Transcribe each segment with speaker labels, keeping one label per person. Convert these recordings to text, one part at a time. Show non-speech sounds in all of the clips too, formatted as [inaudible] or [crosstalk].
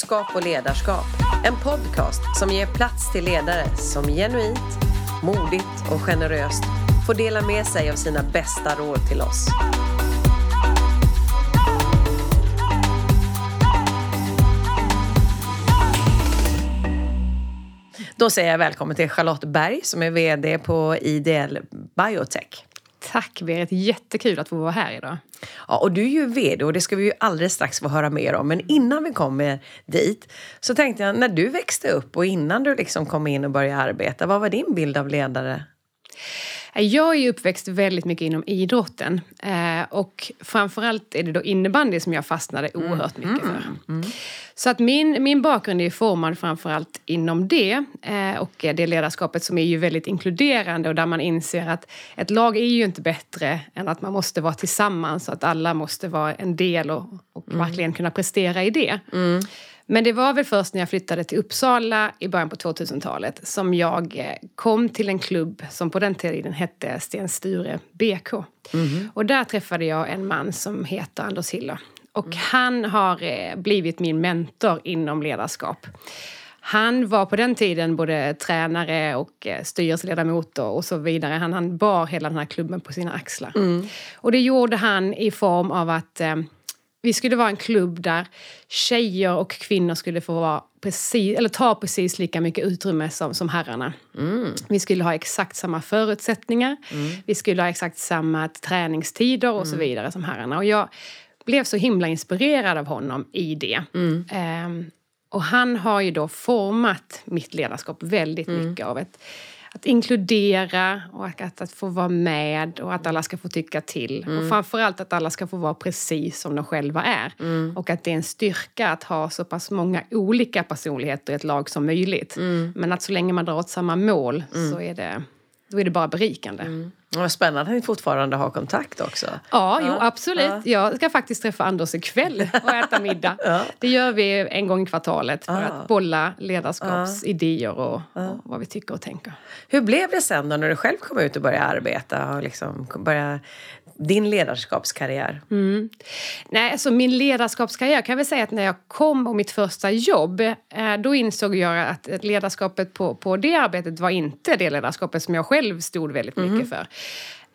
Speaker 1: Klokskap och ledarskap. En podcast som ger plats till ledare som genuint, modigt och generöst får dela med sig av sina bästa råd till oss. Då säger jag välkommen till Charlotte Berg som är VD på IDL Biotech.
Speaker 2: Tack Berit, jättekul att få vara här idag.
Speaker 1: Ja, och du är ju VD och det ska vi ju alldeles strax få höra mer om. Men innan vi kommer dit så tänkte jag, när du växte upp och innan du liksom kom in och började arbeta, vad var din bild av ledare?
Speaker 2: Jag är uppväxt väldigt mycket inom idrotten. Eh, och framförallt är det då innebandy som jag fastnade mm. oerhört mycket för. Mm, mm. Så att min, min bakgrund är formad framförallt inom det. Eh, och det ledarskapet som är ju väldigt inkluderande och där man inser att ett lag är ju inte bättre än att man måste vara tillsammans. Och att alla måste vara en del och, och mm. verkligen kunna prestera i det. Mm. Men det var väl först när jag flyttade till Uppsala i början på 2000-talet som jag eh, kom till en klubb som på den tiden hette Sten Sture BK. Mm. Och där träffade jag en man som heter Anders Hiller. Och mm. han har eh, blivit min mentor inom ledarskap. Han var på den tiden både tränare och eh, styrelseledamot och så vidare. Han, han bar hela den här klubben på sina axlar. Mm. Och det gjorde han i form av att vi skulle vara en klubb där tjejer och kvinnor skulle få vara precis, eller ta precis lika mycket utrymme som, som herrarna. Mm. Vi skulle ha exakt samma förutsättningar, mm. vi skulle ha exakt samma träningstider och mm. så vidare som herrarna. Och jag blev så himla inspirerad av honom i det. Um, och han har ju då format mitt ledarskap väldigt mm. mycket av ett att inkludera och att, att få vara med och att alla ska få tycka till. Mm. Och framförallt att alla ska få vara precis som de själva är. Mm. Och att det är en styrka att ha så pass många olika personligheter i ett lag som möjligt. Mm. Men att så länge man drar åt samma mål mm. så är det, då är det bara berikande. Mm.
Speaker 1: Vad spännande att ni fortfarande har kontakt också.
Speaker 2: Ja, ja. Jo, absolut. Ja. Jag ska faktiskt träffa Anders ikväll och [laughs] äta middag. ja. Det gör vi en gång i kvartalet för att bolla ledarskapsidéer och, och, vad vi tycker och tänker.
Speaker 1: Hur blev det sen då när du själv kom ut och började arbeta och liksom började din ledarskapskarriär?
Speaker 2: Mm. Nej, alltså min ledarskapskarriär kan jag väl säga att när jag kom och mitt första jobb eh, då insåg jag att ledarskapet på, på det arbetet var inte det ledarskapet som jag själv stod väldigt mycket mm. för.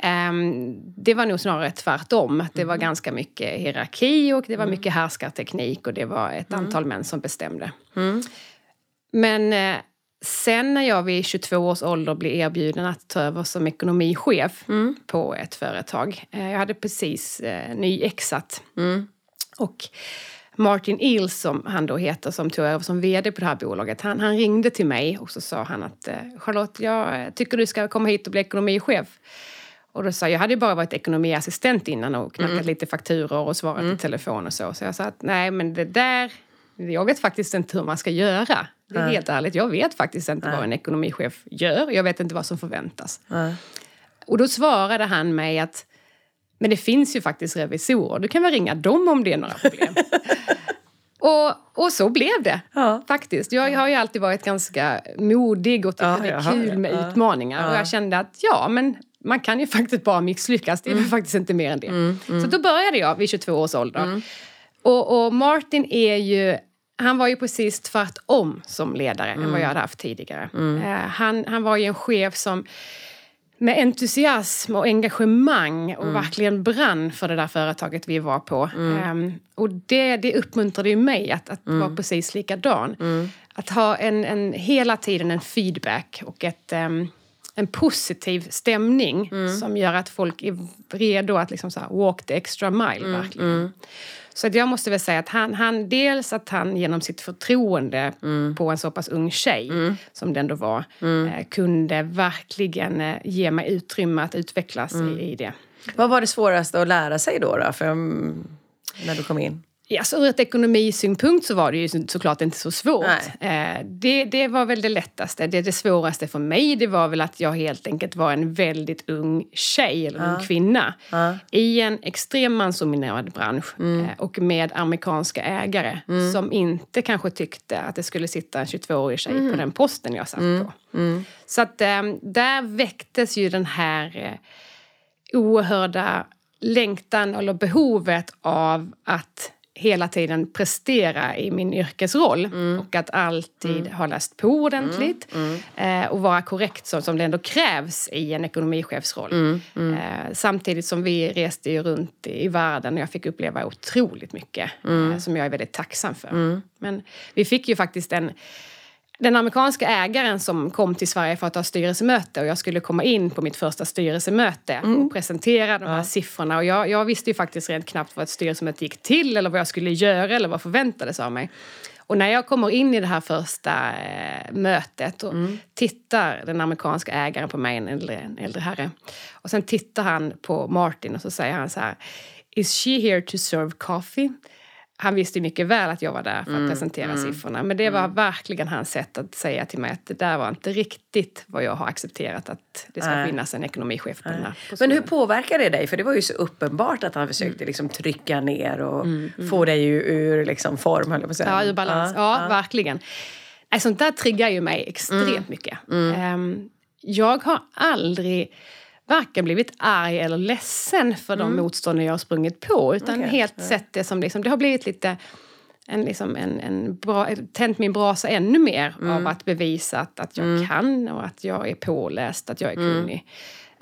Speaker 2: Um, det var nog snarare tvärtom. Det var mm. ganska mycket hierarki och det var mm. mycket härskarteknik och det var ett mm. antal män som bestämde. Mm. Men uh, sen när jag vid 22 års ålder blev erbjuden att ta över som ekonomichef mm. på ett företag. Uh, jag hade precis uh, nyexat. Mm. Och Martin Eels, som han då heter, som tog över som VD på det här bolaget, han, han ringde till mig och så sa han att Charlotte, jag tycker du ska komma hit och bli ekonomichef. Och då sa jag, jag hade bara varit ekonomiassistent innan och knackat mm. lite fakturor och svarat mm. i telefon och så. Så jag sa att nej men det där, jag vet faktiskt inte hur man ska göra. Det är helt ärligt, jag vet faktiskt inte vad en ekonomichef gör. Jag vet inte vad som förväntas. Och då svarade han mig att men det finns ju faktiskt revisorer, du kan väl ringa dem om det är några problem. [laughs] Och, och så blev det ja. faktiskt. Jag har ju alltid varit ganska modig och tyckt ja, det är kul med ja. utmaningar. Och jag kände att ja, men man kan ju faktiskt bara misslyckas. Det är mm. faktiskt inte mer än det. Mm, mm. Så då började jag vid 22 års ålder. Mm. Och, och, Martin är ju han var ju precis tvärtom som ledare än vad mm. jag hade haft tidigare. Uh, han, han var ju en chef som med entusiasm och engagemang och mm. verkligen brann för det där företaget vi var på. Mm. Um, och det, det uppmuntrade ju mig att, att mm. vara precis likadan. Mm. Att ha en, en, hela tiden en feedback och ett, um, en positiv stämning mm. som gör att folk är redo att liksom så walk the extra mile. Mm, verkligen. Mm. Så att jag måste väl säga att han, han, dels att han genom sitt förtroende mm. på en så pass ung tjej mm. som det ändå var, mm. eh, kunde verkligen eh, ge mig utrymme att utvecklas i, i, det.
Speaker 1: Vad var det svåraste att lära sig då, då för, när du kom in?
Speaker 2: Ja, så ur ett ekonomisynpunkt så var det ju såklart inte så svårt. Eh, det, det var väl det lättaste. Det, det svåraste för mig det var väl att jag helt enkelt var en väldigt ung tjej, eller ja. ung kvinna. Ja. I en extrem mansdominerad bransch mm. eh, och med amerikanska ägare mm. som inte kanske tyckte att det skulle sitta en 22-årig tjej mm. på den posten jag satt mm. på. Mm. Så att eh, där väcktes ju den här eh, oerhörda längtan eller behovet av att hela tiden prestera i min yrkesroll
Speaker 1: Mm.
Speaker 2: och att alltid ha läst på ordentligt
Speaker 1: Mm.
Speaker 2: eh, och vara korrekt så som det ändå krävs i en ekonomichefsroll.
Speaker 1: Mm.
Speaker 2: Eh, samtidigt som vi reste ju runt i världen och jag fick uppleva otroligt mycket
Speaker 1: Mm.
Speaker 2: eh, som jag är väldigt tacksam för. Men vi fick ju faktiskt en den amerikanska ägaren som kom till Sverige för att ha styrelsemöte och jag skulle komma in på mitt första styrelsemöte och presentera de här siffrorna. Och jag, jag visste ju faktiskt rent knappt vad ett styrelsemöte gick till eller vad jag skulle göra eller vad förväntades av mig. Och när jag kommer in i det här första eh, mötet och tittar den amerikanska ägaren på mig, en äldre, en äldre herre. Och sen tittar han på Martin och så säger han så här Is she here to serve coffee? Han visste mycket väl att jag var där för att presentera siffrorna. Men det var verkligen hans sätt att säga till mig att det där var inte riktigt vad jag har accepterat att det ska
Speaker 1: Nej.
Speaker 2: finnas en ekonomichef på den här
Speaker 1: Men hur påverkar det dig? För det var ju så uppenbart att han försökte liksom trycka ner och få dig ur, liksom form, höll jag på att säga.
Speaker 2: Ja, ur balans. Ja, verkligen. Nej, sånt där triggar ju mig extremt mycket. Ehm, jag har aldrig varken blivit arg eller ledsen för de motstånd jag har sprungit på. Utan
Speaker 1: Okej,
Speaker 2: helt sett det som liksom, det har blivit lite en, liksom en, en bra, tänt min brasa ännu mer av att bevisa att, att jag kan och att jag är påläst, att jag är kunnig.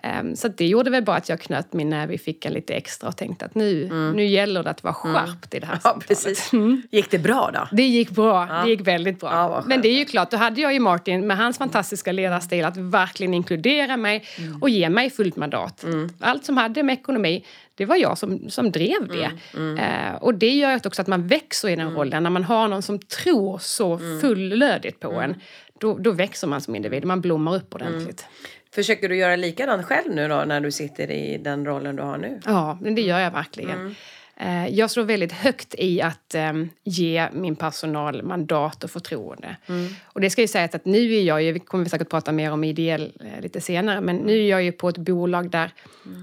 Speaker 2: Ehm, så det gjorde väl bara att jag knöt min näve i fickan lite extra och tänkte att nu, nu gäller det att vara skärpt i det här
Speaker 1: Ja,
Speaker 2: samtalet.
Speaker 1: precis. Gick det bra då?
Speaker 2: Det gick bra. Det gick väldigt bra.
Speaker 1: Ja.
Speaker 2: Men det är ju klart, då hade jag ju Martin med hans fantastiska ledarstil att verkligen inkludera mig
Speaker 1: Mm.
Speaker 2: och ge mig fullt mandat. Allt som hade med ekonomi, det var jag som, som drev det.
Speaker 1: Mm,
Speaker 2: Eh, och det gör också att man växer i den rollen. När man har någon som tror så
Speaker 1: Mm.
Speaker 2: fullödigt på en, då, då växer man som individ. Man blommar upp ordentligt.
Speaker 1: Försöker du göra likadant själv nu då när du sitter i den rollen du har nu?
Speaker 2: Ja, det gör jag verkligen. Eh, Jag står väldigt högt i att eh, ge min personal mandat och förtroende. Och det ska ju sägas att nu är jag ju, vi kommer vi säkert prata mer om ideell eh, lite senare, men nu är jag ju på ett bolag där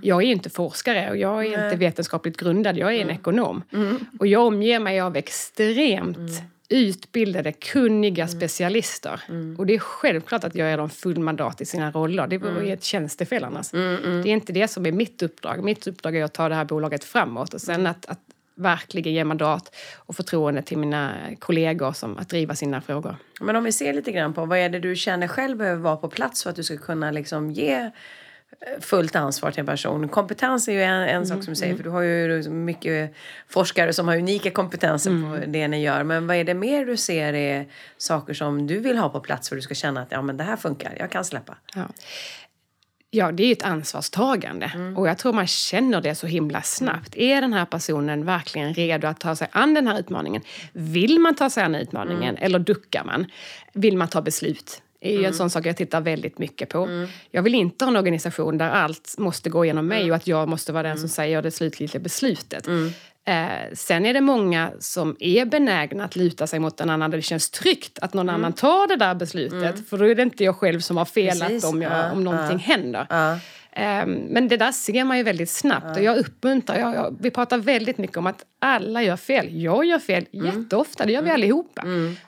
Speaker 2: jag är inte forskare och jag är inte vetenskapligt grundad, jag är en ekonom. Och jag omger mig av extremt utbildade, kunniga specialister. Och det är självklart att jag ger dem full mandat i sina roller. Det vore ju ett tjänstefel annars. Det är inte det som är mitt uppdrag. Mitt uppdrag är att ta det här bolaget framåt och sen att, att verkligen ge mandat och förtroende till mina kollegor som att driva sina frågor.
Speaker 1: Men om vi ser lite grann på vad är det du känner själv behöver vara på plats för att du ska kunna liksom ge fullt ansvar till en person. Kompetens är ju en, en sak som du säger, för du har ju mycket forskare som har unika kompetenser på det ni gör. Men vad är det mer du ser är saker som du vill ha på plats för att du ska känna att ja, men det här funkar, jag kan släppa?
Speaker 2: Ja. Ja, det är ju ett ansvarstagande. Och jag tror man känner det så himla snabbt. Är den här personen verkligen redo att ta sig an den här utmaningen? Vill man ta sig an utmaningen eller duckar man? Vill man ta beslut? Är ju en sån sak jag tittar väldigt mycket på. Jag vill inte ha en organisation där allt måste gå genom mig och att jag måste vara den som säger det slutgiltiga beslutet. Eh, sen är det många som är benägna att luta sig mot en annan där det känns tryggt att någon annan tar det där beslutet. För då är det inte jag själv som har felat
Speaker 1: Precis.
Speaker 2: om, jag,
Speaker 1: Ja,
Speaker 2: om någonting händer. Ehm, Men det där ser man ju väldigt snabbt och jag uppmuntrar, jag, jag, vi pratar väldigt mycket om att alla gör fel. Jag gör fel jätteofta, det gör vi allihopa.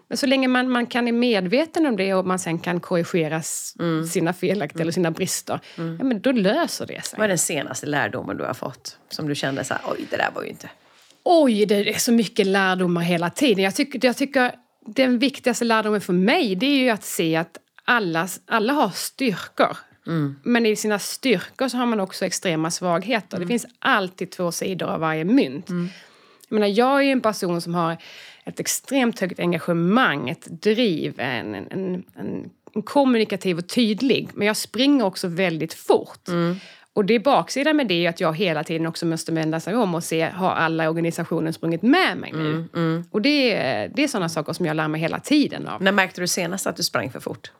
Speaker 2: Men så länge man, man kan är medveten om det och man sen kan korrigera s- sina felaktigheter eller sina brister, ja, men då löser det sig.
Speaker 1: Vad är den senaste lärdomen du har fått? Som du kände så här, oj det där var ju inte...
Speaker 2: Oj, det är så mycket lärdomar hela tiden. Jag tycker, jag tycker den viktigaste lärdomen för mig det är ju att se att alla, alla har styrkor. Men i sina styrkor så har man också extrema svagheter. Det finns alltid två sidor av varje mynt. Jag, menar, jag är ju en person som har ett extremt högt engagemang, ett driv, en, en, en, en, kommunikativ och tydlig. Men jag springer också väldigt fort. Och det baksidan med det är att jag hela tiden också måste vända sig om och se, har alla organisationen sprungit med mig nu? Och det, det är sådana saker som jag lär mig hela tiden av.
Speaker 1: När märkte du senast att du sprang för fort?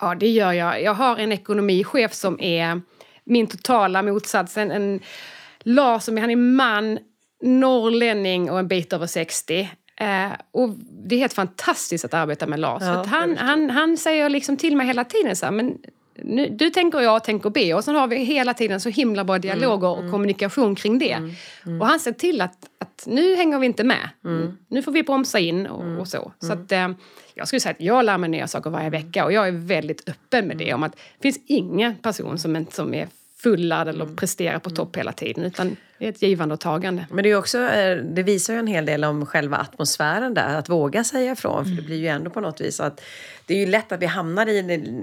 Speaker 2: Ja, det gör jag. Jag har en ekonomichef som är min totala motsats. En, en Lars, som han är man, norrlänning och en bit över 60. Eh, och det är helt fantastiskt att arbeta med Lars.
Speaker 1: Ja,
Speaker 2: han, han, han säger liksom till mig hela tiden så här, men nu, du tänker A, tänker B. Och sen har vi hela tiden så himla bra dialoger och kommunikation kring det. Och han ser till att, att nu hänger vi inte med. Nu får vi bromsa in och, och så. Så att, eh, jag skulle säga att jag lär mig nya saker varje vecka och jag är väldigt öppen med det. Om att det finns ingen person som, som är fulladdad och prestera på topp hela tiden. Utan det är ett givande och tagande.
Speaker 1: Men det, är också, eh, det visar ju en hel del om själva atmosfären där, att våga säga ifrån. För det blir ju ändå på något vis att det är ju lätt att vi hamnar i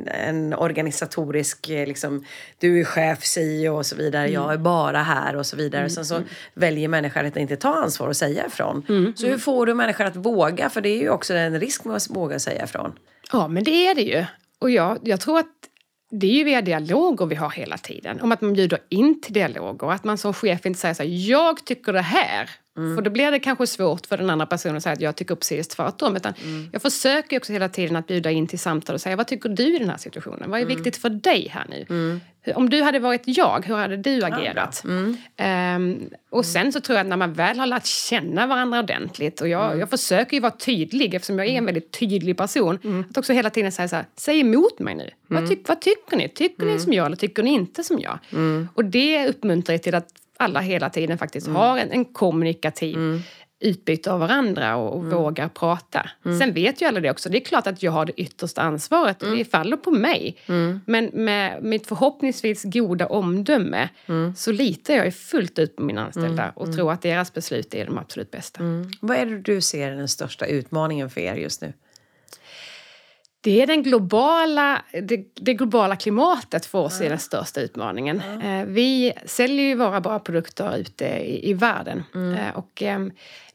Speaker 1: en, organisatorisk, eh, liksom, du är chef, si och så vidare, jag är bara här och så vidare. Sen så väljer människor att inte ta ansvar och säga ifrån. Så hur får du människor att våga? För det är ju också en risk med att våga säga ifrån.
Speaker 2: Ja, men det är det ju. Och jag, jag tror att det är ju via dialoger vi har hela tiden. Om att man bjuder in till dialoger. Att man som chef inte säger så här, jag tycker det här. För då blir det kanske svårt för den andra personen att säga att jag tycker precis tvärtom. Utan Jag försöker också hela tiden att bjuda in till samtal och säga, vad tycker du i den här situationen? Vad är viktigt för dig här nu? Om du hade varit jag, hur hade du agerat? Ehm, och sen så tror jag att när man väl har lärt känna varandra ordentligt och jag, jag försöker ju vara tydlig eftersom jag är en väldigt tydlig person. Att också hela tiden säga så här, säg emot mig nu. Vad, ty vad tycker ni? Tycker ni som jag eller tycker ni inte som jag? Och det uppmuntrar ju till att alla hela tiden faktiskt har en, en kommunikativ utbyte av varandra och, och vågar prata. Sen vet ju alla det också. Det är klart att jag har det yttersta ansvaret och det faller på mig. Men med mitt förhoppningsvis goda omdöme så litar jag fullt ut på mina anställda och tror att deras beslut är de absolut bästa.
Speaker 1: Vad är det du ser är den största utmaningen för er just nu?
Speaker 2: Det är den globala, det, det globala klimatet för oss är den största utmaningen. Eh, vi säljer ju våra bra produkter ute i, i världen. Eh, och eh,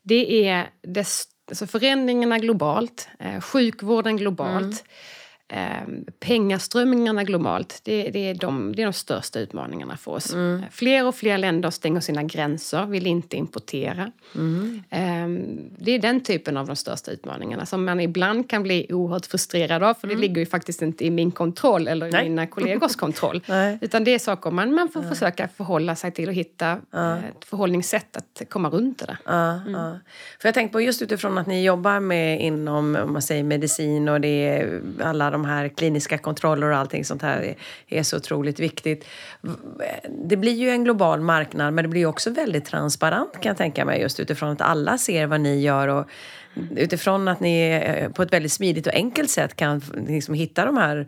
Speaker 2: det är dess, alltså förändringarna globalt, eh, sjukvården globalt, eh, pengaströmningarna globalt. Det, det, är de, det är de största utmaningarna för oss. Fler och fler länder stänger sina gränser, vill inte importera. Eh, det är den typen av de största utmaningarna som man ibland kan bli oerhört frustrerad av för det ligger ju faktiskt inte i min kontroll eller i
Speaker 1: Nej.
Speaker 2: mina kollegors kontroll. [laughs] Utan det är saker man, man får försöka förhålla sig till och hitta eh, ett förhållningssätt att komma runt det där.
Speaker 1: Ja, ja. För jag tänkte på just utifrån att ni jobbar med inom om man säger medicin och det är alla de här kliniska kontroller och allting sånt här är, är så otroligt viktigt. Det blir ju en global marknad men det blir också väldigt transparent kan jag tänka mig just utifrån att alla ser vad ni gör och utifrån att ni eh, på ett väldigt smidigt och enkelt sätt kan liksom hitta de här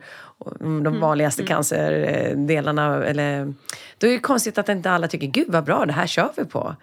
Speaker 1: mm, de vanligaste cancerdelarna. Eller, då är det konstigt att inte alla tycker gud vad bra, det här kör vi på.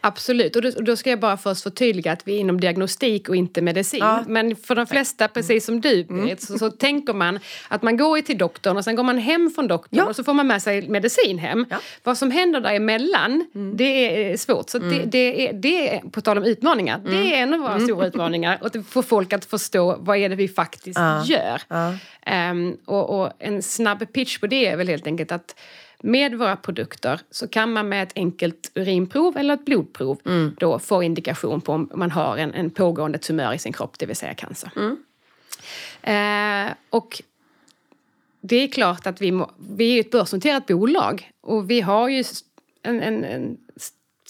Speaker 2: Absolut, och då, och då ska jag bara först förtydliga att vi är inom diagnostik och inte medicin.
Speaker 1: Ja.
Speaker 2: Men för de flesta, precis som du Berit, så, så tänker man att man går till doktorn och sen går man hem från doktorn
Speaker 1: Ja.
Speaker 2: och så får man med sig medicin hem.
Speaker 1: Ja.
Speaker 2: Vad som händer däremellan, det är svårt. Så det, det, är, det är, på tal om utmaningar, det är en av våra stora utmaningar. Och få folk att förstå vad är det vi faktiskt
Speaker 1: Ja.
Speaker 2: gör.
Speaker 1: Ja.
Speaker 2: Ehm, och, och en snabb pitch på det är väl helt enkelt att med våra produkter så kan man med ett enkelt urinprov eller ett blodprov då få indikation på om man har en, en pågående tumör i sin kropp, det vill säga cancer. Eh, och det är klart att vi, må, vi är ett börsnoterat bolag och vi har ju en, en, en,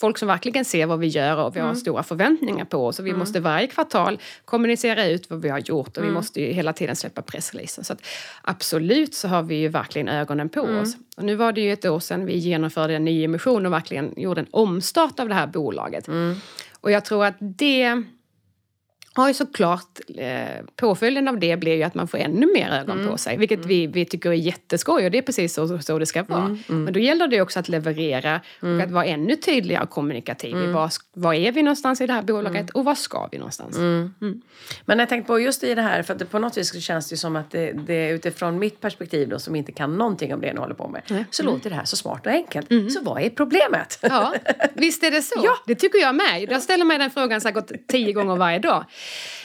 Speaker 2: folk som verkligen ser vad vi gör och vi har stora förväntningar på oss. Och vi måste varje kvartal kommunicera ut vad vi har gjort och vi måste ju hela tiden släppa pressreleaser. Så att absolut så har vi ju verkligen ögonen på oss. Och nu var det ju ett år sedan vi genomförde en ny emission och verkligen gjorde en omstart av det här bolaget. Och jag tror att det har ju såklart eh, påföljden av det blir ju att man får ännu mer ögon på sig. Vilket vi, vi tycker är jätteskoj och det är precis så, så det ska vara. Men då gäller det också att leverera och att vara ännu tydligare och kommunikativ. i Var, var är vi någonstans i det här bolaget och var ska vi någonstans?
Speaker 1: Men jag tänkte på just i det här, för att på något vis känns det ju som att det, det utifrån mitt perspektiv då, som inte kan någonting om det ni håller på med, så låter det här så smart och enkelt. Så vad är problemet?
Speaker 2: Ja, visst är det så. [laughs]
Speaker 1: Ja.
Speaker 2: Det tycker jag med. Jag ställer mig den frågan säkert tio gånger varje dag.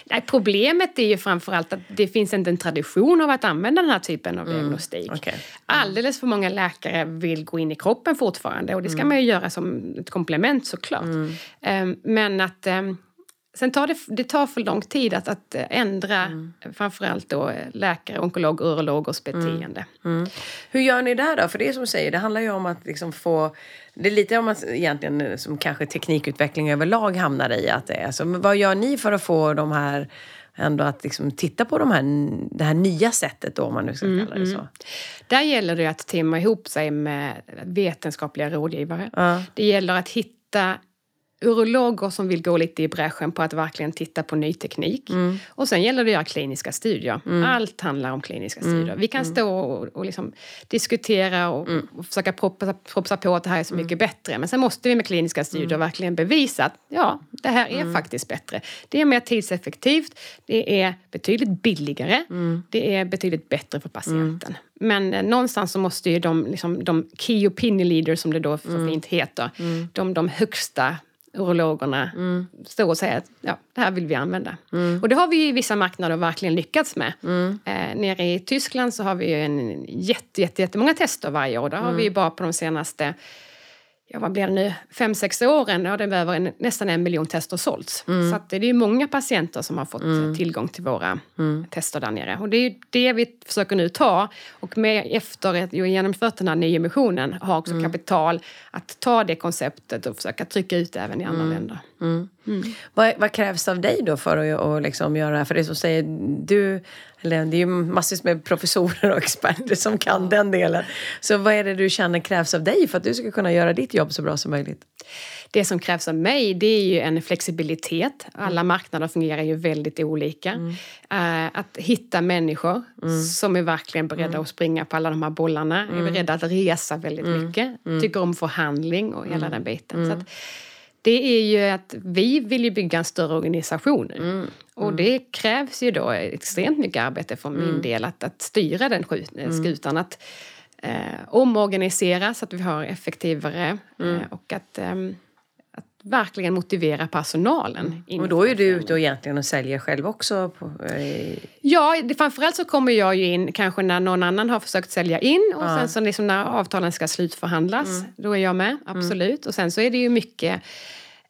Speaker 2: Nej, problemet är ju framförallt att det finns inte en tradition av att använda den här typen av diagnostik.
Speaker 1: Okej.
Speaker 2: Alldeles för många läkare vill gå in i kroppen fortfarande och det ska man ju göra som ett komplement såklart. Ehm, Men att ehm, Sen tar det, det tar för lång tid att, att ändra framförallt då eh, läkare, onkolog, urologers beteende.
Speaker 1: Hur gör ni där då? För det är som du säger, det handlar ju om att liksom få... Det är lite om att egentligen eh, som kanske teknikutveckling överlag hamnar i att det är. Så, men vad gör ni för att få de här ändå att liksom titta på de här, det här nya sättet då, om man nu ska kalla det så?
Speaker 2: Där gäller det att teama ihop sig med vetenskapliga rådgivare.
Speaker 1: Ja.
Speaker 2: Det gäller att hitta urologer som vill gå lite i bräschen på att verkligen titta på ny teknik.
Speaker 1: Mm.
Speaker 2: Och sen gäller det att göra kliniska studier. Allt handlar om kliniska
Speaker 1: Mm.
Speaker 2: studier. Vi kan stå och, och liksom diskutera och, och försöka propsa, propsa på att det här är så
Speaker 1: Mm.
Speaker 2: mycket bättre. Men sen måste vi med kliniska studier verkligen bevisa att ja, det här är
Speaker 1: Mm.
Speaker 2: faktiskt bättre. Det är mer tidseffektivt, det är betydligt billigare,
Speaker 1: Mm.
Speaker 2: det är betydligt bättre för patienten. Men eh, någonstans så måste ju de, liksom, de key opinion leaders, som det då så
Speaker 1: Mm.
Speaker 2: fint heter, de, de högsta urologerna
Speaker 1: Mm.
Speaker 2: stå och säga att ja, det här vill vi använda. Och det har vi i vissa marknader verkligen lyckats med.
Speaker 1: Mm.
Speaker 2: Eh, nere i Tyskland så har vi en jätte, jätte, jättemånga tester varje år. Där har vi ju bara på de senaste ja, vad blir det nu, fem, sex åren har det över en, nästan en miljon tester sålts. Så att det är många patienter som har fått eh, tillgång till våra tester där nere. Och det är det vi försöker nu ta. Och med, efter att vi genomfört den här nyemissionen har också kapital att ta det konceptet och försöka trycka ut det även i andra länder.
Speaker 1: Vad, vad krävs av dig då för att, att liksom göra, för det som säger du, eller det är ju massvis med professorer och experter som kan den delen. Så vad är det du känner krävs av dig för att du ska kunna göra ditt jobb så bra som möjligt?
Speaker 2: Det som krävs av mig det är ju en flexibilitet. Alla marknader fungerar ju väldigt olika. Eh, att hitta människor som är verkligen beredda att springa på alla de här bollarna. Är beredda att resa väldigt mycket. Tycker om förhandling och hela den biten. Så att, det är ju att vi vill ju bygga en större organisation nu. Och det krävs ju då extremt mycket arbete från min del att, att styra den skjut- skutan. Att eh, omorganisera så att vi har effektivare eh, och att, ehm, att verkligen motivera personalen. in
Speaker 1: Och
Speaker 2: i
Speaker 1: då är du ute och egentligen och säljer själv också? På, eh,
Speaker 2: Ja, det, framförallt så kommer jag ju in kanske när någon annan har försökt sälja in och
Speaker 1: Ja.
Speaker 2: sen så liksom när avtalen ska slutförhandlas, då är jag med, absolut. Och sen så är det ju mycket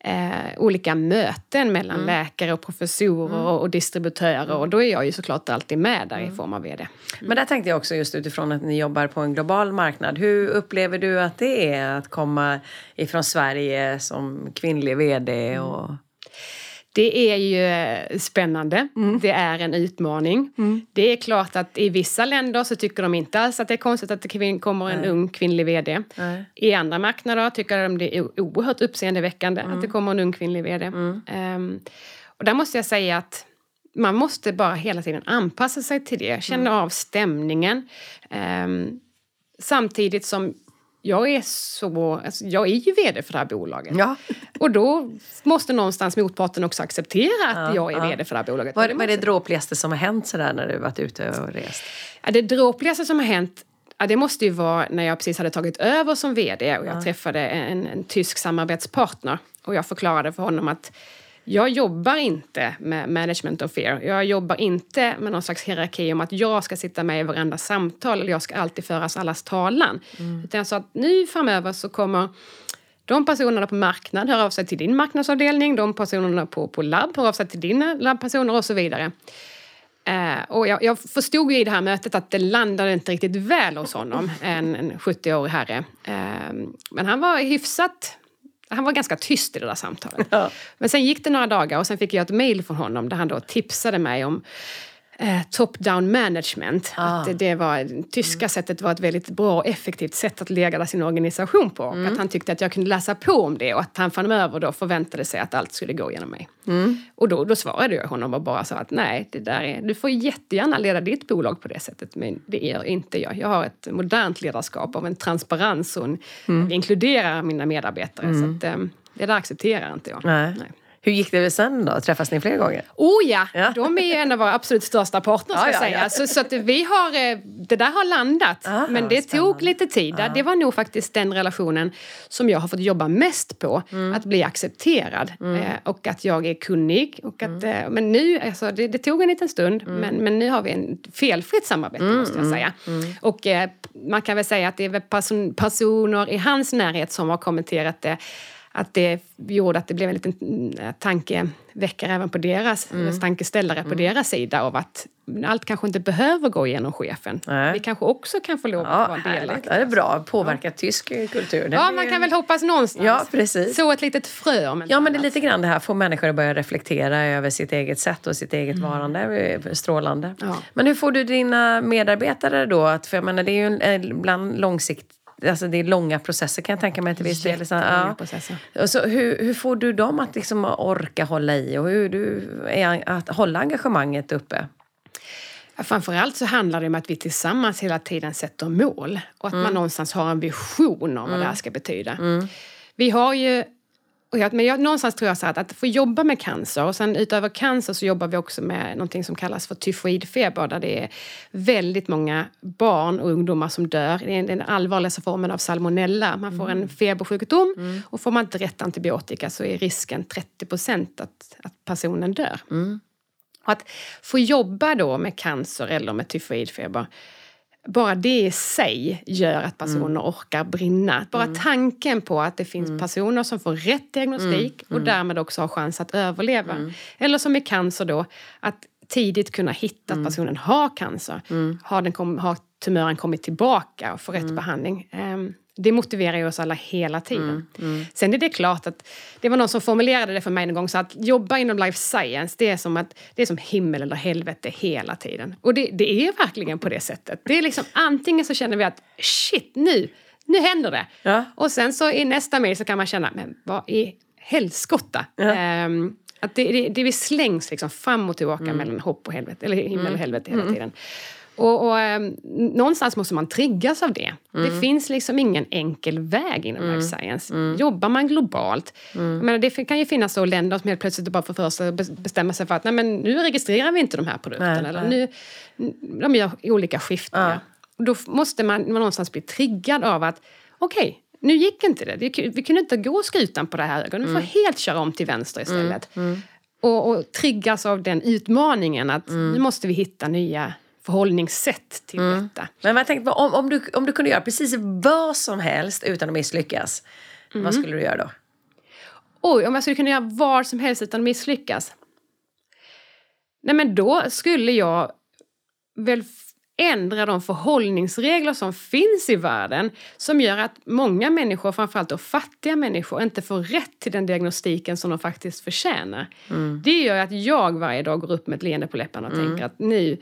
Speaker 2: eh, olika möten mellan läkare och professorer och, och distributörer och då är jag ju såklart alltid med där i form av VD.
Speaker 1: Men där tänkte jag också just utifrån att ni jobbar på en global marknad. Hur upplever du att det är att komma ifrån Sverige som kvinnlig vd? Och...
Speaker 2: Det är ju eh, spännande. Det är en utmaning. Det är klart att i vissa länder så tycker de inte alls att det är konstigt att det kommer en ung kvinnlig VD.
Speaker 1: Nej.
Speaker 2: I andra marknader tycker de det är oerhört uppseendeväckande att det kommer en ung kvinnlig VD. Ehm, och där måste jag säga att man måste bara hela tiden anpassa sig till det, känna av stämningen. Ehm, samtidigt som jag är så, alltså jag är ju VD för det här bolaget.
Speaker 1: Ja.
Speaker 2: Och då måste någonstans motparten också acceptera att
Speaker 1: Ja,
Speaker 2: jag är
Speaker 1: ja.
Speaker 2: VD för det här bolaget.
Speaker 1: Vad, är det dråpligaste som har hänt sådär när du varit ute och rest?
Speaker 2: Ja, det dråpligaste som har hänt Ja, det måste ju vara när jag precis hade tagit över som VD och jag träffade en, en tysk samarbetspartner. Och jag förklarade för honom att jag jobbar inte med management of fear. Jag jobbar inte med någon slags hierarki om att jag ska sitta med i varenda samtal eller jag ska alltid föras allas talan. Utan jag sa att nu framöver så kommer de personerna på marknad hör av sig till din marknadsavdelning, de personerna på, på labb hör av sig till dina labbpersoner och så vidare. Eh, och jag, jag förstod ju i det här mötet att det landade inte riktigt väl hos honom, en, en 70-årig herre. Eh, men han var hyfsat... Han var ganska tyst i det där samtalet.
Speaker 1: Ja.
Speaker 2: Men sen gick det några dagar och sen fick jag ett mejl från honom där han då tipsade mig om eh, top-down management.
Speaker 1: Ah.
Speaker 2: Att det, var, tyska sättet var ett väldigt bra och effektivt sätt att leda sin organisation på. Och att han tyckte att jag kunde läsa på om det och att han framöver då förväntade sig att allt skulle gå genom mig. Och då, då svarade jag honom och bara sa att nej, det där är, du får jättegärna leda ditt bolag på det sättet men det gör inte jag. Jag har ett modernt ledarskap av en transparens och en, jag inkluderar mina medarbetare. Så att, eh, det där accepterar inte jag.
Speaker 1: Nej.
Speaker 2: Nej.
Speaker 1: Hur gick det sen då? Träffas ni fler gånger?
Speaker 2: Oh ja,
Speaker 1: Ja.
Speaker 2: de är ju en av våra absolut största partners. Ska
Speaker 1: ja,
Speaker 2: säga.
Speaker 1: ja.
Speaker 2: Så, så att vi har, eh, det där har landat.
Speaker 1: Ah,
Speaker 2: men det
Speaker 1: spännande.
Speaker 2: tog lite tid. Det var nog faktiskt den relationen som jag har fått jobba mest på.
Speaker 1: Mm.
Speaker 2: Att bli accepterad eh, och att jag är kunnig. Och att,
Speaker 1: Mm.
Speaker 2: eh, men nu, alltså, det, det tog en liten stund, men, men nu har vi en felfritt samarbete
Speaker 1: Mm,
Speaker 2: måste jag säga. Och man kan väl säga att det är personer i hans närhet som har kommenterat det att det gjorde att det blev en liten mm, tankeväckare även på deras,
Speaker 1: Mm.
Speaker 2: tankeställare på deras sida av att allt kanske inte behöver gå genom chefen.
Speaker 1: Nej.
Speaker 2: Vi kanske också kan få lov
Speaker 1: Ja,
Speaker 2: att vara delaktiga.
Speaker 1: Ja, det är bra. Påverka tysk kultur. Det
Speaker 2: Ja, man
Speaker 1: ju-
Speaker 2: kan väl hoppas någonstans.
Speaker 1: Ja, precis.
Speaker 2: Så ett litet frö om
Speaker 1: Ja, men det är lite grann det här, få människor att börja reflektera över sitt eget sätt och sitt eget varande. Det är Strålande.
Speaker 2: Ja.
Speaker 1: Men hur får du dina medarbetare då? Att, för jag menar, det är ju en, ibland långsikt, alltså det är långa processer kan jag tänka mig till viss del.
Speaker 2: Jättelånga
Speaker 1: ja.
Speaker 2: processer.
Speaker 1: Så, hur, hur får du dem att liksom orka hålla i och hur du är, att hålla engagemanget uppe?
Speaker 2: Framförallt så handlar det om att vi tillsammans hela tiden sätter mål och att man någonstans har en vision om vad det här ska betyda. Vi har ju och jag, men jag, någonstans tror jag så att, att få jobba med cancer och sen utöver cancer så jobbar vi också med någonting som kallas för tyfoidfeber där det är väldigt många barn och ungdomar som dör. Det är den allvarligaste formen av salmonella. Man får en febersjukdom och får man inte rätt antibiotika så är risken 30 procent att, att personen dör. Och att få jobba då med cancer eller med tyfoidfeber bara det i sig gör att personer orkar brinna. Bara tanken på att det finns personer som får rätt diagnostik och därmed också har chans att överleva. Eller som i cancer då, att tidigt kunna hitta att personen har cancer. Har, den kom, har tumören kommit tillbaka och får rätt behandling. Ehm, det motiverar ju oss alla hela tiden. Sen är det klart att det var någon som formulerade det för mig en gång så att jobba inom life science det är som, att, det är som himmel eller helvete hela tiden. Och det, det är verkligen på det sättet. Det är liksom antingen så känner vi att shit nu, nu händer det.
Speaker 1: Ja.
Speaker 2: Och sen så i nästa mail så kan man känna men vad i helskotta. Ehm, att det, det, det vi slängs liksom fram och tillbaka mellan hopp och helvete, eller himmel och helvete hela tiden. Och, och ehm, någonstans måste man triggas av det. Det finns liksom ingen enkel väg inom life science. Jobbar man globalt, jag menar, det kan ju finnas så länder som helt plötsligt bara får för sig att bes- bestämma sig för att nej, men nu registrerar vi inte de här produkterna.
Speaker 1: Nej,
Speaker 2: eller
Speaker 1: nej.
Speaker 2: nu, de gör olika skiftningar. Och då måste man, man någonstans bli triggad av att okej, nu gick inte det. Vi kunde inte gå skutan på det här ögonen. Vi får helt köra om till vänster istället. Och, och triggas av den utmaningen att nu måste vi hitta nya förhållningssätt till detta.
Speaker 1: Men jag tänkte, om, om, du, om du kunde göra precis vad som helst utan att misslyckas, vad skulle du göra då?
Speaker 2: Oj, om jag skulle kunna göra vad som helst utan att misslyckas. Nej men då skulle jag väl ändra de förhållningsregler som finns i världen som gör att många människor, framförallt då fattiga människor, inte får rätt till den diagnostiken som de faktiskt förtjänar. Det gör att jag varje dag går upp med ett leende på läpparna och tänker att nu...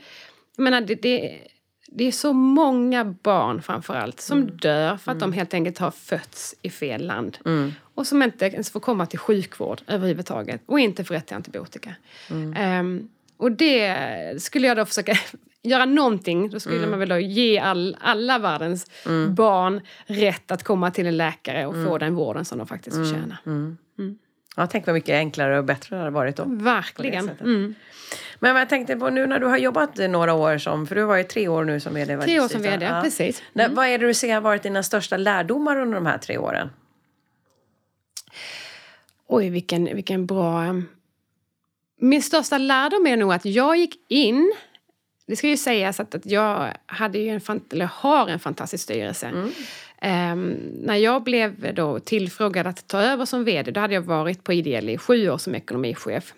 Speaker 2: Jag menar, det, det, det är så många barn framförallt som dör för att de helt enkelt har fötts i fel land. Och som inte ens får komma till sjukvård överhuvudtaget. Och inte får rätt till antibiotika. Ehm, och det skulle jag då försöka [laughs] göra någonting. Då skulle man väl då ge all, alla världens barn rätt att komma till en läkare och få den vården som de faktiskt förtjänar.
Speaker 1: Ja, tänk vad mycket enklare och bättre det hade varit då.
Speaker 2: Verkligen. Mm.
Speaker 1: Men jag tänkte på nu när du har jobbat några år som, för du var ju tre år nu som vd.
Speaker 2: Tre år som vd,
Speaker 1: ja.
Speaker 2: precis.
Speaker 1: Nej, Vad är det du ser har varit dina största lärdomar under de här tre åren?
Speaker 2: Oj, vilken, vilken bra... um, Min största lärdom är nog att jag gick in... Det ska ju sägas att, att jag hade ju en, eller har en fantastisk styrelse. Ehm, när jag blev då tillfrågad att ta över som vd, då hade jag varit på IDL i sju år som ekonomichef.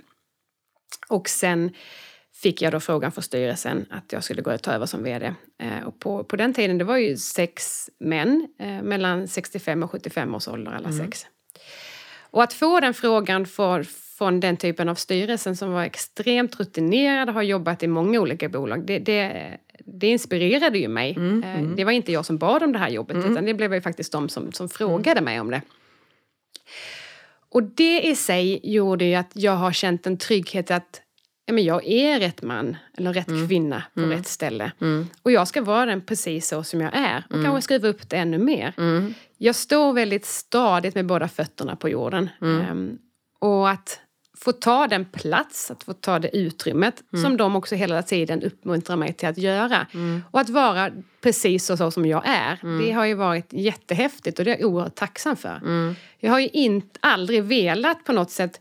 Speaker 2: Och sen fick jag då frågan från styrelsen att jag skulle gå och ta över som vd. Eh, och på, på den tiden, det var ju sex män eh, mellan 65 och 75 års ålder, alla sex. Och att få den frågan för, från den typen av styrelsen som var extremt rutinerad och har jobbat i många olika bolag, det, det, det inspirerade ju mig. Eh, Det var inte jag som bad om det här jobbet, utan det blev ju faktiskt de som, som frågade mig om det. Och det i sig gjorde ju att jag har känt en trygghet att ja, men jag är rätt man eller rätt kvinna på rätt ställe. Och jag ska vara den precis så som jag är och kanske skriva upp det ännu mer. Jag står väldigt stadigt med båda fötterna på jorden. Ehm, och att få ta den plats, att få ta det utrymmet som de också hela tiden uppmuntrar mig till att göra. Och att vara precis så, så som jag är, det har ju varit jättehäftigt och det är jag oerhört tacksam för. Jag har ju inte, aldrig velat på något sätt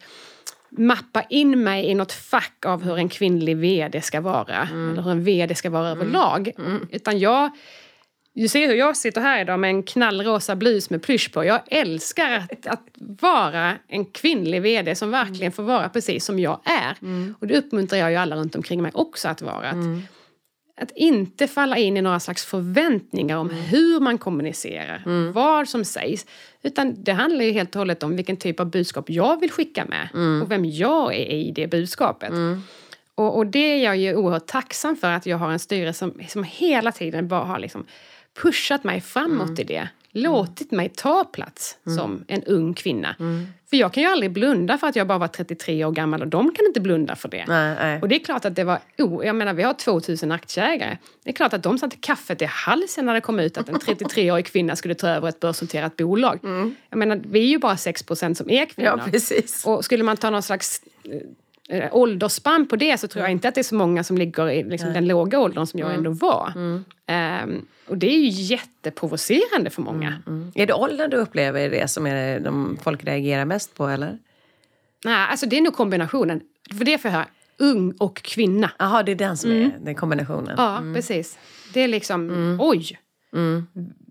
Speaker 2: mappa in mig i något fack av hur en kvinnlig vd ska vara. Eller hur en vd ska vara överlag. Utan jag... Du ser hur jag sitter här idag med en knallrosa blus med plysch på. Jag älskar att, att vara en kvinnlig vd som verkligen får vara precis som jag är. Och det uppmuntrar jag ju alla runt omkring mig också att vara. Att, att inte falla in i några slags förväntningar om hur man kommunicerar, vad som sägs. Utan det handlar ju helt och hållet om vilken typ av budskap jag vill skicka med och vem jag är i det budskapet. Och, och det är jag ju oerhört tacksam för att jag har en styrelse som, som hela tiden bara har liksom pushat mig framåt
Speaker 1: Mm.
Speaker 2: i det. Låtit mig ta plats som en ung kvinna.
Speaker 1: Mm.
Speaker 2: För jag kan ju aldrig blunda för att jag bara var 33 år gammal och de kan inte blunda för det.
Speaker 1: Nej, nej.
Speaker 2: Och det är klart att det var... Oh, jag menar, vi har 2000 aktieägare. Det är klart att de satte kaffet i halsen när det kom ut att en 33-årig kvinna skulle ta över ett börsnoterat bolag. Jag menar, vi är ju bara 6% som är kvinnor.
Speaker 1: Mm. Ja, precis.
Speaker 2: Och skulle man ta någon slags eh, åldersspann på det så tror jag inte att det är så många som ligger i liksom, den låga åldern som jag
Speaker 1: Mm.
Speaker 2: ändå var. Ehm, och det är ju jätteprovocerande för många.
Speaker 1: Mm. Är det åldern du upplever det som är de folk reagerar mest på eller?
Speaker 2: Nej, alltså det är nog kombinationen. För det får jag höra, ung och kvinna.
Speaker 1: Jaha, det är den som är den kombinationen.
Speaker 2: Ja, precis. Det är liksom,
Speaker 1: Mm.
Speaker 2: oj!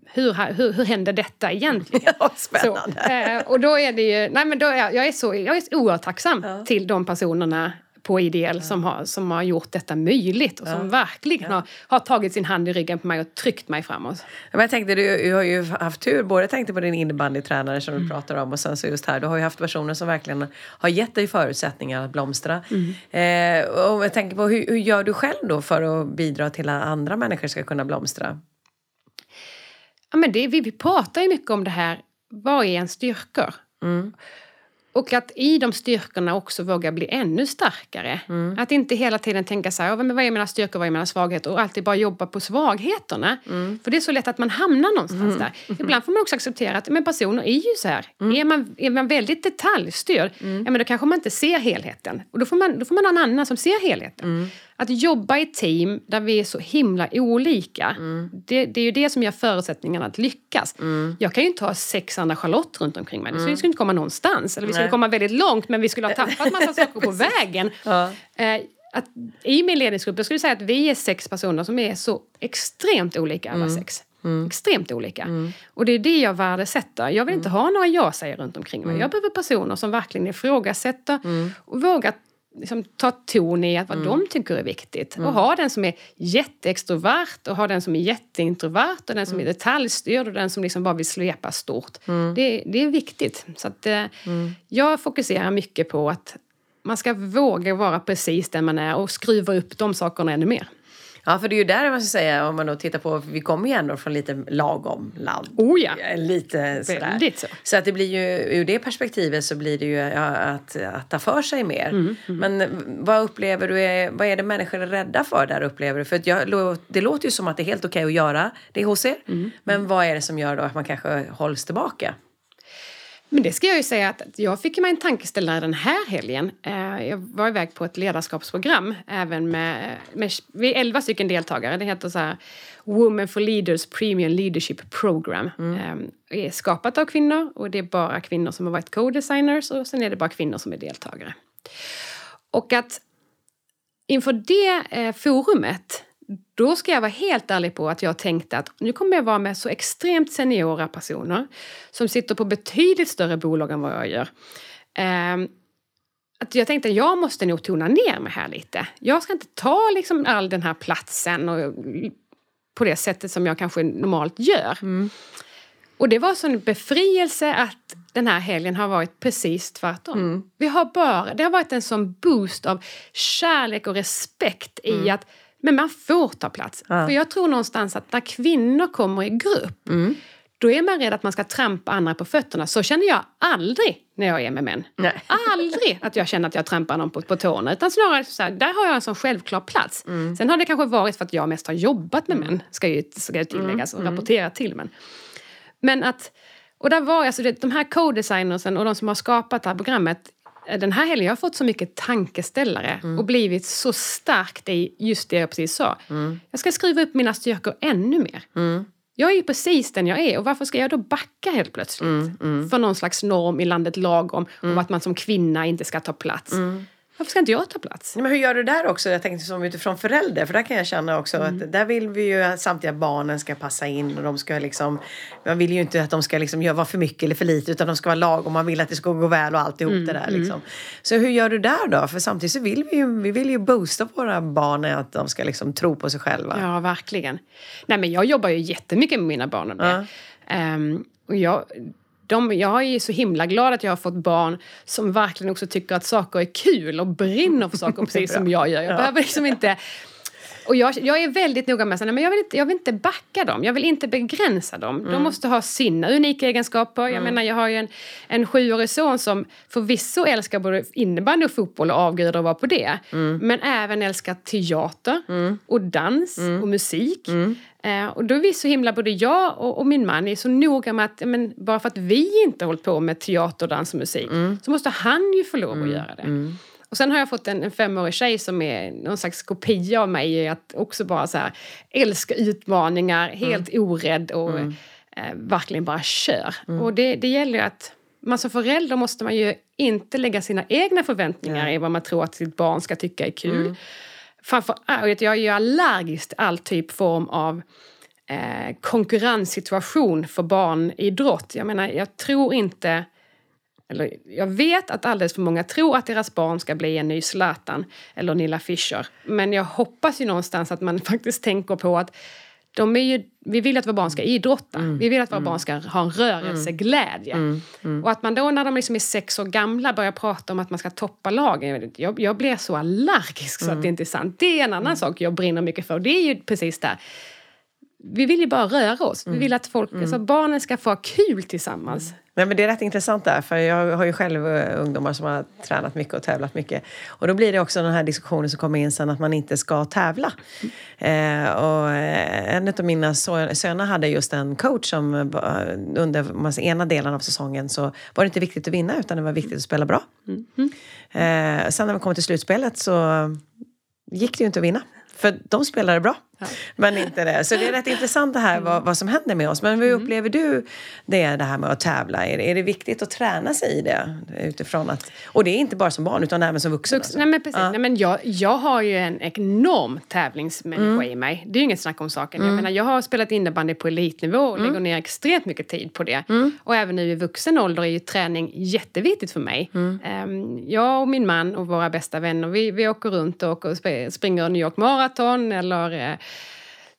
Speaker 2: Hur, hur, hur händer detta egentligen? [laughs]
Speaker 1: Ja,
Speaker 2: Så,
Speaker 1: spännande.
Speaker 2: eh, och då är det ju, nej men då är jag, jag är så, jag är så oerhört tacksam till de personerna på IDL som, har, som har gjort detta möjligt och som verkligen har, har tagit sin hand i ryggen på mig och tryckt mig framåt.
Speaker 1: Men jag tänkte, du, du har ju haft tur. Både tänkte på din innebandytränare som du pratar om och sen så just här. Du har ju haft personer som verkligen har gett dig förutsättningar att blomstra. Eh, och jag tänker på hur, hur gör du själv då för att bidra till att andra människor ska kunna blomstra?
Speaker 2: Ja, men det, vi, vi pratar ju mycket om det här, vad är ens styrkor? Och att i de styrkorna också våga bli ännu starkare. Att inte hela tiden tänka så här, "Ja, men vad är mina styrkor, vad är mina svagheter? Och alltid bara jobba på svagheterna. För det är så lätt att man hamnar någonstans där. Ibland får man också acceptera att men personer är ju så här. Är, man, är man väldigt detaljstyrd, ja, men då kanske man inte ser helheten. Och då får man, då får man en annan som ser helheten. Att jobba i team där vi är så himla olika, det, det är ju det som ger förutsättningarna att lyckas. Jag kan ju inte ha sex andra Charlotte runt omkring mig. Vi skulle inte komma någonstans. Eller vi skulle
Speaker 1: Nej.
Speaker 2: komma väldigt långt men vi skulle ha tappat massa [laughs] saker på vägen.
Speaker 1: Ja.
Speaker 2: Eh, att, I min ledningsgrupp, jag skulle säga att vi är sex personer som är så extremt olika alla sex. Extremt olika. Och det är det jag värdesätter. Jag vill inte ha några jag-säger runt omkring mig. Jag behöver personer som verkligen ifrågasätter och vågar liksom, ta ton i att vad de tycker är viktigt. Och ha den som är jätteextrovert och ha den som är jätteintrovert och den som är detaljstyrd och den som liksom bara vill svepa stort. Det, det är viktigt. Så att, eh, Jag fokuserar mycket på att man ska våga vara precis den man är och skruva upp de sakerna ännu mer.
Speaker 1: Ja, för det är ju där man ska säga, om man då tittar på, vi kommer ju ändå från lite lagom land.
Speaker 2: Oh ja.
Speaker 1: Lite sådär.
Speaker 2: Så.
Speaker 1: Så att det blir ju, ur det perspektivet så blir det ju att, att ta för sig mer.
Speaker 2: Mm,
Speaker 1: Men vad upplever du, är, vad är det människor är rädda för där upplever du? För att jag, det låter ju som att det är helt okej att göra det hos er.
Speaker 2: Mm,
Speaker 1: Men vad är det som gör då att man kanske hålls tillbaka?
Speaker 2: Men det ska jag ju säga att jag fick mig en tankeställare den här helgen. Eh, Jag var iväg på ett ledarskapsprogram även med, med är 11 stycken deltagare. Det heter så här Women for Leaders Premium Leadership Program. Eh, Det är skapat av kvinnor och det är bara kvinnor som har varit co-designers och sen är det bara kvinnor som är deltagare. Och att inför det eh, forumet då ska jag vara helt ärlig på att jag tänkte att nu kommer jag vara med så extremt seniora personer som sitter på betydligt större bolag än vad jag gör. Ehm, att jag tänkte att jag måste nog tona ner mig här lite. Jag ska inte ta liksom all den här platsen och, på det sättet som jag kanske normalt gör. Och det var sån befrielse att den här helgen har varit precis tvärtom. Vi har bara, det har varit en sån boost av kärlek och respekt i att men man får ta plats.
Speaker 1: Ja.
Speaker 2: För jag tror någonstans att när kvinnor kommer i grupp då är man rädd att man ska trampa andra på fötterna. Så känner jag aldrig när jag är med män.
Speaker 1: Nej. [laughs]
Speaker 2: Aldrig att jag känner att jag trampar någon på, på tårna. Utan snarare så här, där har jag en sån självklar plats. Sen har det kanske varit för att jag mest har jobbat med män, ska ju, ska ju tilläggas, och rapporterat till män. Men att, och där var alltså det, de här co-designersen och de som har skapat det här programmet den här helgen har jag fått så mycket tankeställare och blivit så starkt i just det jag precis sa. Jag ska skriva upp mina styrkor ännu mer. Jag är ju precis den jag är och varför ska jag då backa helt plötsligt? För någon slags norm i landet lagom om att man som kvinna inte ska ta plats. Varför ska inte jag ta plats?
Speaker 1: Men hur gör du där också? Jag tänkte som utifrån förälder, för där kan jag känna också att där vill vi ju att samtliga barnen ska passa in och de ska liksom, man vill ju inte att de ska liksom göra för mycket eller för lite utan de ska vara lagom, man vill att det ska gå väl och alltihop det där liksom. Så hur gör du där då? För samtidigt så vill vi ju, vi vill ju boosta våra barn att de ska liksom tro på sig själva.
Speaker 2: Ja, verkligen. Nej, men jag jobbar ju jättemycket med mina barn och det. Ehm, och jag, de, jag är så himla glad att jag har fått barn som verkligen också tycker att saker är kul och brinner för saker [laughs] precis som jag gör. Jag behöver liksom inte och jag, jag är väldigt noga med att jag vill, inte, jag vill inte backa dem, jag vill inte begränsa dem. Mm. De måste ha sina unika egenskaper. Jag mm. menar, jag har ju en, en sjuårig son som förvisso älskar både innebandy och fotboll och avgudar att vara på det. Mm. Men även älskar teater mm. och dans mm. och musik. Mm. Eh, och då är vi så himla, både jag och, och, min man är så noga med att men, bara för att vi inte har hållit på med teater, dans och musik så måste han ju få lov att göra det. Och sen har jag fått en, en femårig tjej som är någon slags kopia av mig. Att också bara så här, älska utmaningar, helt mm. orädd och mm. eh, verkligen bara kör. Mm. Och det, det gäller ju att man som förälder måste man ju inte lägga sina egna förväntningar i vad man tror att sitt barn ska tycka är kul. Framför äh, allt, jag är ju allergisk till all typ form av eh, konkurrenssituation för barnidrott. Jag menar, jag tror inte eller jag vet att alldeles för många tror att deras barn ska bli en ny Zlatan eller Nilla Fischer. Men jag hoppas ju någonstans att man [laughs] faktiskt tänker på att de är ju, vi vill att våra barn ska idrotta. Mm. Vi vill att våra mm. barn ska ha en rörelseglädje. Mm. mm. Och att man då när de liksom är sex år gamla börjar prata om att man ska toppa lagen. Jag, jag blir så allergisk så att mm. det inte är sant. Det är en annan mm. sak jag brinner mycket för. Det är ju precis där. Vi vill ju bara röra oss. Vi vill att folk, alltså barnen ska få ha kul tillsammans.
Speaker 1: Nej, men det är rätt intressant där, för jag har ju själv eh, ungdomar som har tränat mycket och tävlat mycket. Och då blir det också den här diskussionen som kommer in sen att man inte ska tävla. Mm. Eh, och eh, en av mina söner hade just en coach som under ena delen av säsongen så var det inte viktigt att vinna utan det var viktigt att spela bra. Mm. Eh, sen när vi kom till slutspelet så gick det ju inte att vinna. För de spelade bra. Men inte det. Så det är rätt intressant det här mm. vad, vad som händer med oss. Men hur mm. upplever du det, det här med att tävla? Är, är det viktigt att träna sig i det? Utifrån att, och det är inte bara som barn utan även som vuxen?
Speaker 2: Alltså. Nej, men precis. Ja. Nej, men jag, jag har ju en enorm tävlingsmänniska mm. i mig. Det är ju inget snack om saken. Mm. Jag, menar, jag har spelat innebandy på elitnivå och mm. lägger ner extremt mycket tid på det. Mm. Och även nu i vuxen ålder är ju träning jätteviktigt för mig. Um, jag och min man och våra bästa vänner, vi, vi åker runt och, och springer New York Marathon eller eh,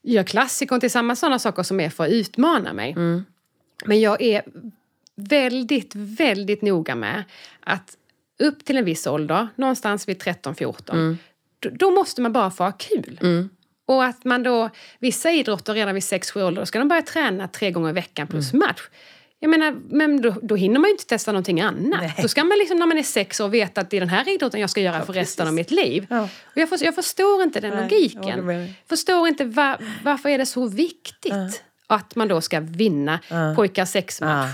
Speaker 2: gör klassikon tillsammans, sådana saker som är för att utmana mig. Mm. Men jag är väldigt, väldigt noga med att upp till en viss ålder, någonstans vid 13-14, mm. då, då, måste man bara få ha kul. Mm. Och att man då, vissa idrotter redan vid 6-7 ålder, då ska de börja träna tre gånger i veckan plus mm. match. Jag menar, men då, då hinner man ju inte testa någonting annat. Nej. Då ska man liksom när man är sex år veta att det är den här idrotten jag ska göra ja, för precis. resten av mitt liv. Ja. Och jag, för, jag förstår inte den Nej, logiken. Jag förstår inte var, varför är det så viktigt. Ja. Att man då ska vinna uh. pojkar sexmatch.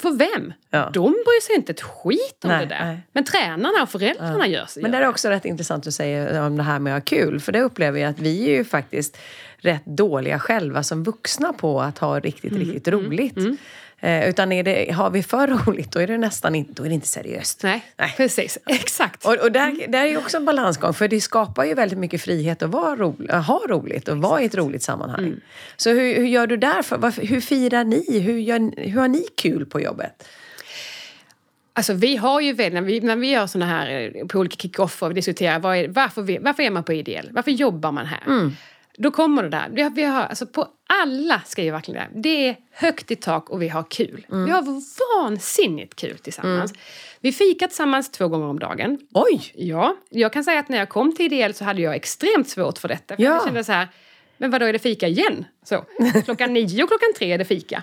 Speaker 2: För vem? Ja. De bryr sig inte ett skit om nej, det där. Men tränarna och föräldrarna gör sig.
Speaker 1: Men det är också rätt intressant att säga om det här med att ha kul. För det upplever jag att vi är ju faktiskt rätt dåliga själva som vuxna på att ha riktigt, mm. riktigt roligt. Mm. Eh, utan är det, har vi för [laughs] roligt då är det nästan inte, då är det inte seriöst.
Speaker 2: Nej, Nej. precis. [laughs] Exakt.
Speaker 1: Och, och där, där är också en balansgång för det skapar ju väldigt mycket frihet att vara ro, ha roligt och vara i ett roligt sammanhang. Mm. Så hur, hur gör du där? För, varför, hur firar ni? Hur, gör, hur har ni kul på jobbet?
Speaker 2: Alltså vi har ju när vi, när vi gör såna här eh, på olika kick-off och diskuterar var är, varför, vi, varför är man på ideell? Varför jobbar man här? Mm. Då kommer det där. Vi har, vi har, alltså på alla ska ju verkligen det. Det är högt i tak och vi har kul. Mm. Vi har vansinnigt kul tillsammans. Mm. Vi fikar tillsammans två gånger om dagen.
Speaker 1: Oj!
Speaker 2: Ja, jag kan säga att när jag kom till IDL så hade jag extremt svårt för detta. För ja. Jag kände så här, men vadå är det fika igen? Så, [laughs] klockan nio och klockan tre är det fika.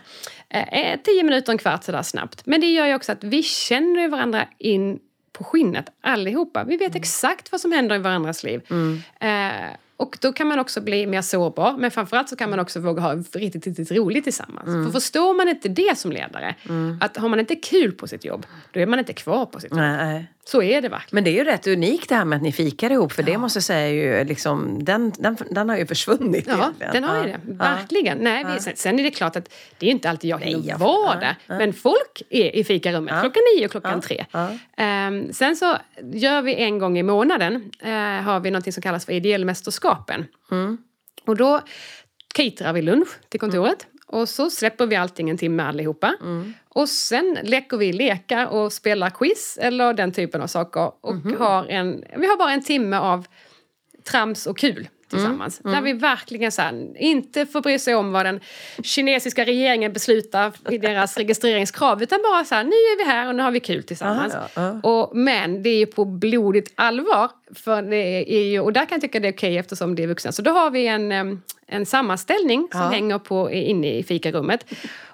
Speaker 2: Eh, eh, tio minuter, en kvart sådär snabbt. Men det gör ju också att vi känner varandra in på skinnet allihopa. Vi vet mm. exakt vad som händer i varandras liv. Mm. Eh, och då kan man också bli mer sårbar, men framförallt så kan man också våga ha riktigt, riktigt roligt tillsammans. Mm. För förstår man inte det som ledare, mm. att har man inte kul på sitt jobb, då är man inte kvar på sitt jobb. Nej. Så är det verkligen.
Speaker 1: Men det är ju rätt unikt det här med att ni fikar ihop, för ja. det måste jag säga ju liksom, den, den, den har ju försvunnit.
Speaker 2: Ja, egentligen. den har ju det. Verkligen. Ja. Nej, vi, sen är det klart att det är inte alltid jag hinner vara där, men folk är i fikarummet ja. klockan nio och klockan tre. Um, sen så gör vi en gång i månaden, uh, har vi något som kallas för ideellmästerskapen. Mm. Och då caterar vi lunch till kontoret. Och så släpper vi allting en timme allihopa. Mm. Och sen leker vi lekar och spelar quiz eller den typen av saker. Och mm. har en, vi har bara en timme av trams och kul tillsammans. Där vi verkligen så här, inte får bry sig om vad den kinesiska regeringen beslutar i deras [laughs] registreringskrav. Utan bara så här, nu är vi här och nu har vi kul tillsammans.
Speaker 1: Aha, ja,
Speaker 2: Och, men det är ju på blodigt allvar. För det är ju, och där kan jag tycka det är okej eftersom det är vuxna. Så då har vi en, en sammanställning som
Speaker 1: Ja.
Speaker 2: hänger på, inne i fikarummet.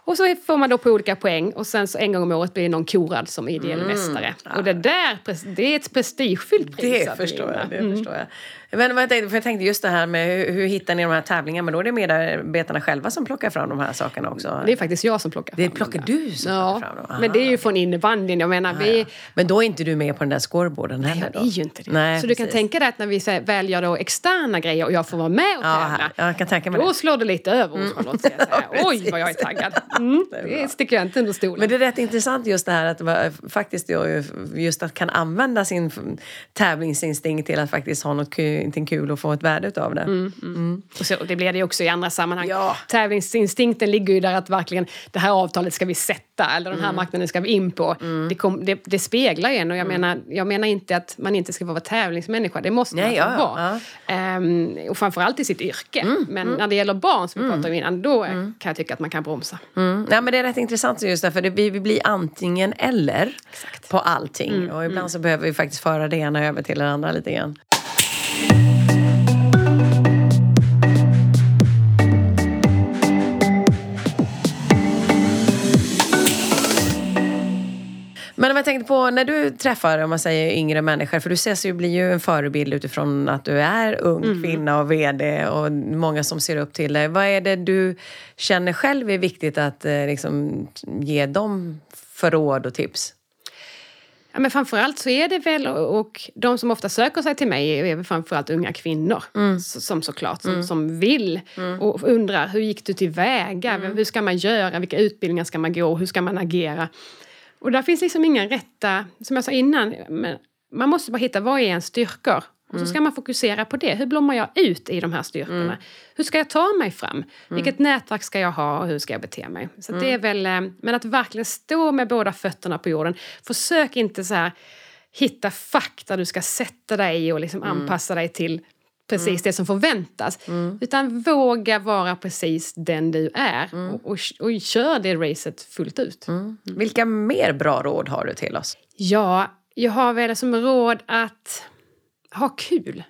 Speaker 2: Och så får man då på olika poäng och sen så en gång om året blir någon korad som ideell mästare. Och det där, det är ett prestigefyllt pris.
Speaker 1: Det förstår jag. Det
Speaker 2: Mm.
Speaker 1: förstår jag. Men jag, tänkte, för jag tänkte just det här med hur, hur hittar ni de här tävlingarna? Men då är det medarbetarna själva som plockar fram de här sakerna också?
Speaker 2: Det är faktiskt jag som plockar
Speaker 1: Det
Speaker 2: fram
Speaker 1: plockar
Speaker 2: dem där.
Speaker 1: du som
Speaker 2: ja,
Speaker 1: plockar fram dem?
Speaker 2: Men det är ju
Speaker 1: Aha.
Speaker 2: från innebandyn. Jag menar, vi,
Speaker 1: Men då är inte du med på den där scoreboarden heller?
Speaker 2: jag
Speaker 1: då?
Speaker 2: är ju inte det.
Speaker 1: Nej,
Speaker 2: så du kan
Speaker 1: precis.
Speaker 2: tänka dig att när vi så här väl gör då externa grejer och jag får vara med och
Speaker 1: Ja,
Speaker 2: tävla.
Speaker 1: jag kan tänka mig
Speaker 2: Då
Speaker 1: det.
Speaker 2: slår det lite över hos Charlotte. jag säga. [laughs]
Speaker 1: Ja,
Speaker 2: Oj, vad jag är taggad. Mm, det sticker jag inte under stolen.
Speaker 1: Men det är rätt intressant just det här att va- faktiskt just att kan använda sin tävlingsinstinkt till att faktiskt ha något kul, någonting kul och få ett värde utav det.
Speaker 2: Och så, och det blir det ju också i andra sammanhang.
Speaker 1: Ja.
Speaker 2: Tävlingsinstinkten ligger ju där att verkligen det här avtalet ska vi sätta eller den här marknaden ska vi in på. Det, kom, det, det speglar en och jag, menar, jag menar inte att man inte ska vara tävlingsmänniska, det måste man
Speaker 1: Nej, ja, ja,
Speaker 2: vara. Ehm, och framförallt i sitt yrke. Men när det gäller barn som vi pratade om innan, då kan jag tycka att man kan bromsa.
Speaker 1: Mm. Ja, men det är rätt intressant just därför vi, vi blir antingen eller på allting. Och ibland så behöver vi faktiskt föra det ena över till det andra lite grann. Men om jag tänkte på när du träffar om man säger yngre människor, för du ses ju, blir ju en förebild utifrån att du är ung kvinna och VD och många som ser upp till dig. Vad är det du känner själv är viktigt att eh, liksom, ge dem för råd och tips?
Speaker 2: Ja, men framförallt så är det väl, och de som ofta söker sig till mig är väl framförallt unga kvinnor. Så, som såklart, som, som vill och undrar hur gick du tillväga? Hur ska man göra? Vilka utbildningar ska man gå? Hur ska man agera? Och där finns liksom inga rätta, som jag sa innan, men man måste bara hitta vad är ens styrkor? Och så ska man fokusera på det. Hur blommar jag ut i de här styrkorna? Hur ska jag ta mig fram? Vilket nätverk ska jag ha och hur ska jag bete mig? Så att det är väl, eh, men att verkligen stå med båda fötterna på jorden. Försök inte så här hitta fack där du ska sätta dig och liksom anpassa dig till precis det som förväntas. Utan våga vara precis den du är och, och, och kör det racet fullt ut.
Speaker 1: Vilka mer bra råd har du till oss?
Speaker 2: Ja, jag har väl som råd att ha kul.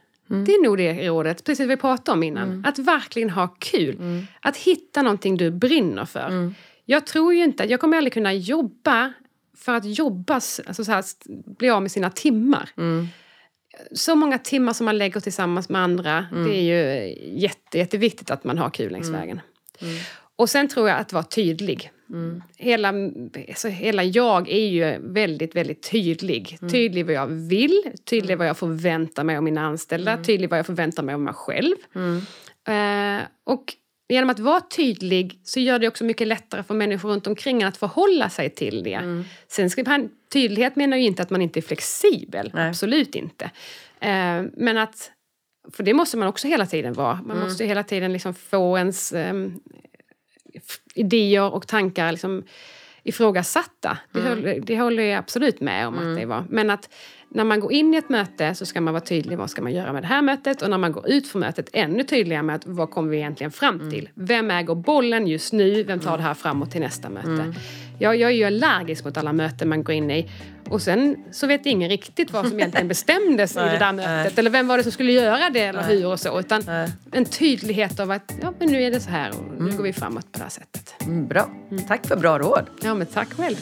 Speaker 2: Det är nog det rådet, precis som vi pratade om innan. Att verkligen ha kul. Att hitta någonting du brinner för. Jag tror ju inte att jag kommer aldrig kunna jobba för att jobba, alltså så här, bli av med sina timmar. Så många timmar som man lägger tillsammans med andra, det är ju jätte, jätteviktigt att man har kul längs vägen. Och sen tror jag att vara tydlig. Hela, alltså, hela jag är ju väldigt, väldigt tydlig. Tydlig vad jag vill, tydlig vad jag förväntar mig av mina anställda, tydlig vad jag förväntar mig av mig själv. Eh, och genom att vara tydlig så gör det också mycket lättare för människor runt omkring att förhålla sig till det. Sen ska man, tydlighet menar ju inte att man inte är flexibel,
Speaker 1: Nej.
Speaker 2: absolut inte. Eh, men att, för det måste man också hela tiden vara. Man måste ju hela tiden liksom få ens f- idéer och tankar liksom ifrågasatta. Det, håller, det håller jag absolut med om att det var. Men att när man går in i ett möte så ska man vara tydlig vad ska man göra med det här mötet och när man går ut från mötet ännu tydligare med att vad kommer vi egentligen fram till? Vem äger bollen just nu? Vem tar det här framåt till nästa möte? Jag, jag är ju allergisk mot alla möten man går in i och sen så vet ingen riktigt vad som egentligen [laughs] bestämdes i det där mötet eller vem var det som skulle göra det eller hur och så utan en tydlighet av att ja, men nu är det så här och nu går vi framåt på det här sättet.
Speaker 1: Mm, bra. Tack för bra råd.
Speaker 2: Ja, men tack själv.